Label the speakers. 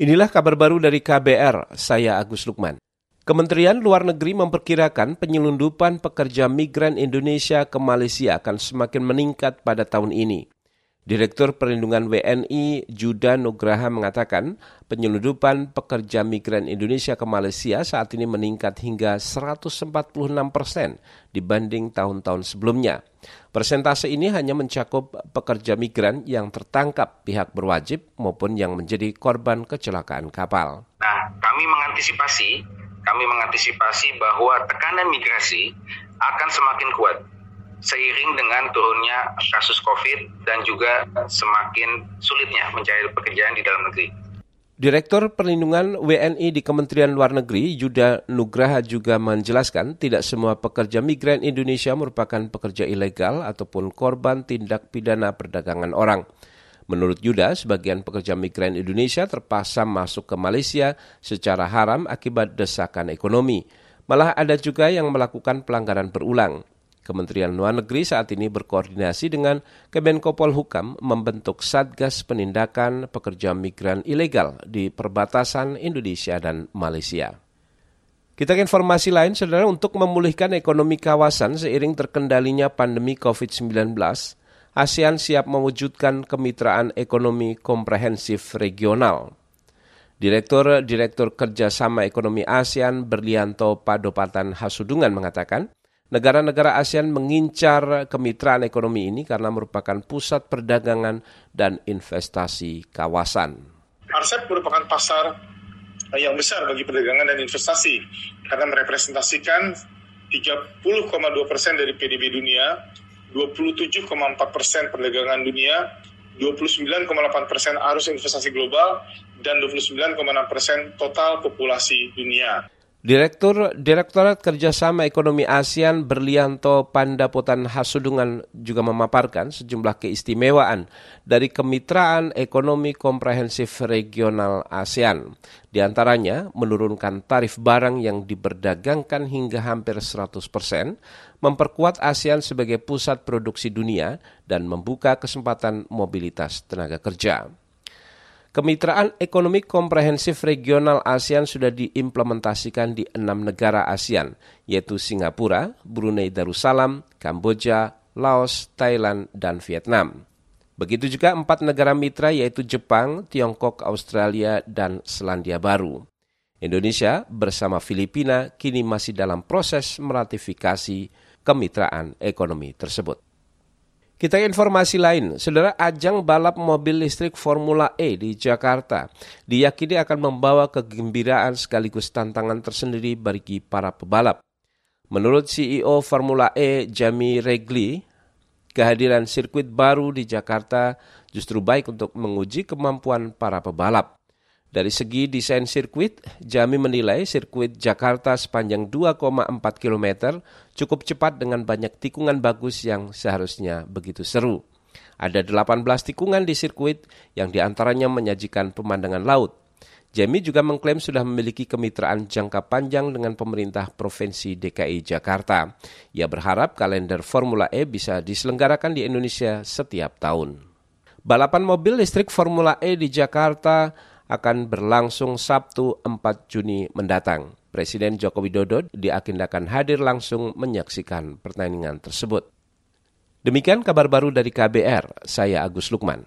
Speaker 1: Inilah kabar baru dari KBR, saya Agus Lukman. Kementerian Luar Negeri memperkirakan penyelundupan pekerja migran Indonesia ke Malaysia akan semakin meningkat pada tahun ini. Direktur Perlindungan WNI Juda Nugraha mengatakan penyelundupan pekerja migran Indonesia ke Malaysia saat ini meningkat hingga 146 persen dibanding tahun-tahun sebelumnya. Persentase ini hanya mencakup pekerja migran yang tertangkap pihak berwajib maupun yang menjadi korban kecelakaan kapal.
Speaker 2: Nah, kami mengantisipasi, kami mengantisipasi bahwa tekanan migrasi akan semakin kuat seiring dengan turunnya kasus COVID dan juga semakin sulitnya mencari pekerjaan di dalam negeri.
Speaker 1: Direktur Perlindungan WNI di Kementerian Luar Negeri, Yuda Nugraha juga menjelaskan tidak semua pekerja migran Indonesia merupakan pekerja ilegal ataupun korban tindak pidana perdagangan orang. Menurut Yuda, sebagian pekerja migran Indonesia terpaksa masuk ke Malaysia secara haram akibat desakan ekonomi. Malah ada juga yang melakukan pelanggaran berulang. Kementerian Luar Negeri saat ini berkoordinasi dengan Kemenko Polhukam membentuk Satgas Penindakan Pekerja Migran Ilegal di perbatasan Indonesia dan Malaysia. Kita ke informasi lain, saudara, untuk memulihkan ekonomi kawasan seiring terkendalinya pandemi COVID-19, ASEAN siap mewujudkan kemitraan ekonomi komprehensif regional. Direktur Direktur Kerjasama Ekonomi ASEAN Berlianto Padopatan Hasudungan mengatakan, Negara-negara ASEAN mengincar kemitraan ekonomi ini karena merupakan pusat perdagangan dan investasi kawasan.
Speaker 3: RCEP merupakan pasar yang besar bagi perdagangan dan investasi karena merepresentasikan 30,2 persen dari PDB dunia, 27,4 persen perdagangan dunia, 29,8 persen arus investasi global, dan 29,6 persen total populasi dunia.
Speaker 1: Direktur Direktorat Kerjasama Ekonomi ASEAN Berlianto Pandapotan Hasudungan juga memaparkan sejumlah keistimewaan dari kemitraan ekonomi komprehensif regional ASEAN. Di antaranya menurunkan tarif barang yang diperdagangkan hingga hampir 100 persen, memperkuat ASEAN sebagai pusat produksi dunia, dan membuka kesempatan mobilitas tenaga kerja. Kemitraan Ekonomi Komprehensif Regional ASEAN sudah diimplementasikan di enam negara ASEAN, yaitu Singapura, Brunei Darussalam, Kamboja, Laos, Thailand, dan Vietnam. Begitu juga empat negara mitra yaitu Jepang, Tiongkok, Australia, dan Selandia Baru. Indonesia bersama Filipina kini masih dalam proses meratifikasi kemitraan ekonomi tersebut. Kita informasi lain, saudara ajang balap mobil listrik Formula E di Jakarta diyakini akan membawa kegembiraan sekaligus tantangan tersendiri bagi para pebalap. Menurut CEO Formula E Jamie Regli, kehadiran sirkuit baru di Jakarta justru baik untuk menguji kemampuan para pebalap. Dari segi desain sirkuit, Jami menilai sirkuit Jakarta sepanjang 2,4 km cukup cepat dengan banyak tikungan bagus yang seharusnya begitu seru. Ada 18 tikungan di sirkuit yang di antaranya menyajikan pemandangan laut. Jami juga mengklaim sudah memiliki kemitraan jangka panjang dengan pemerintah Provinsi DKI Jakarta. Ia berharap kalender Formula E bisa diselenggarakan di Indonesia setiap tahun. Balapan mobil listrik Formula E di Jakarta akan berlangsung Sabtu 4 Juni mendatang. Presiden Joko Widodo diagendakan hadir langsung menyaksikan pertandingan tersebut. Demikian kabar baru dari KBR, saya Agus Lukman.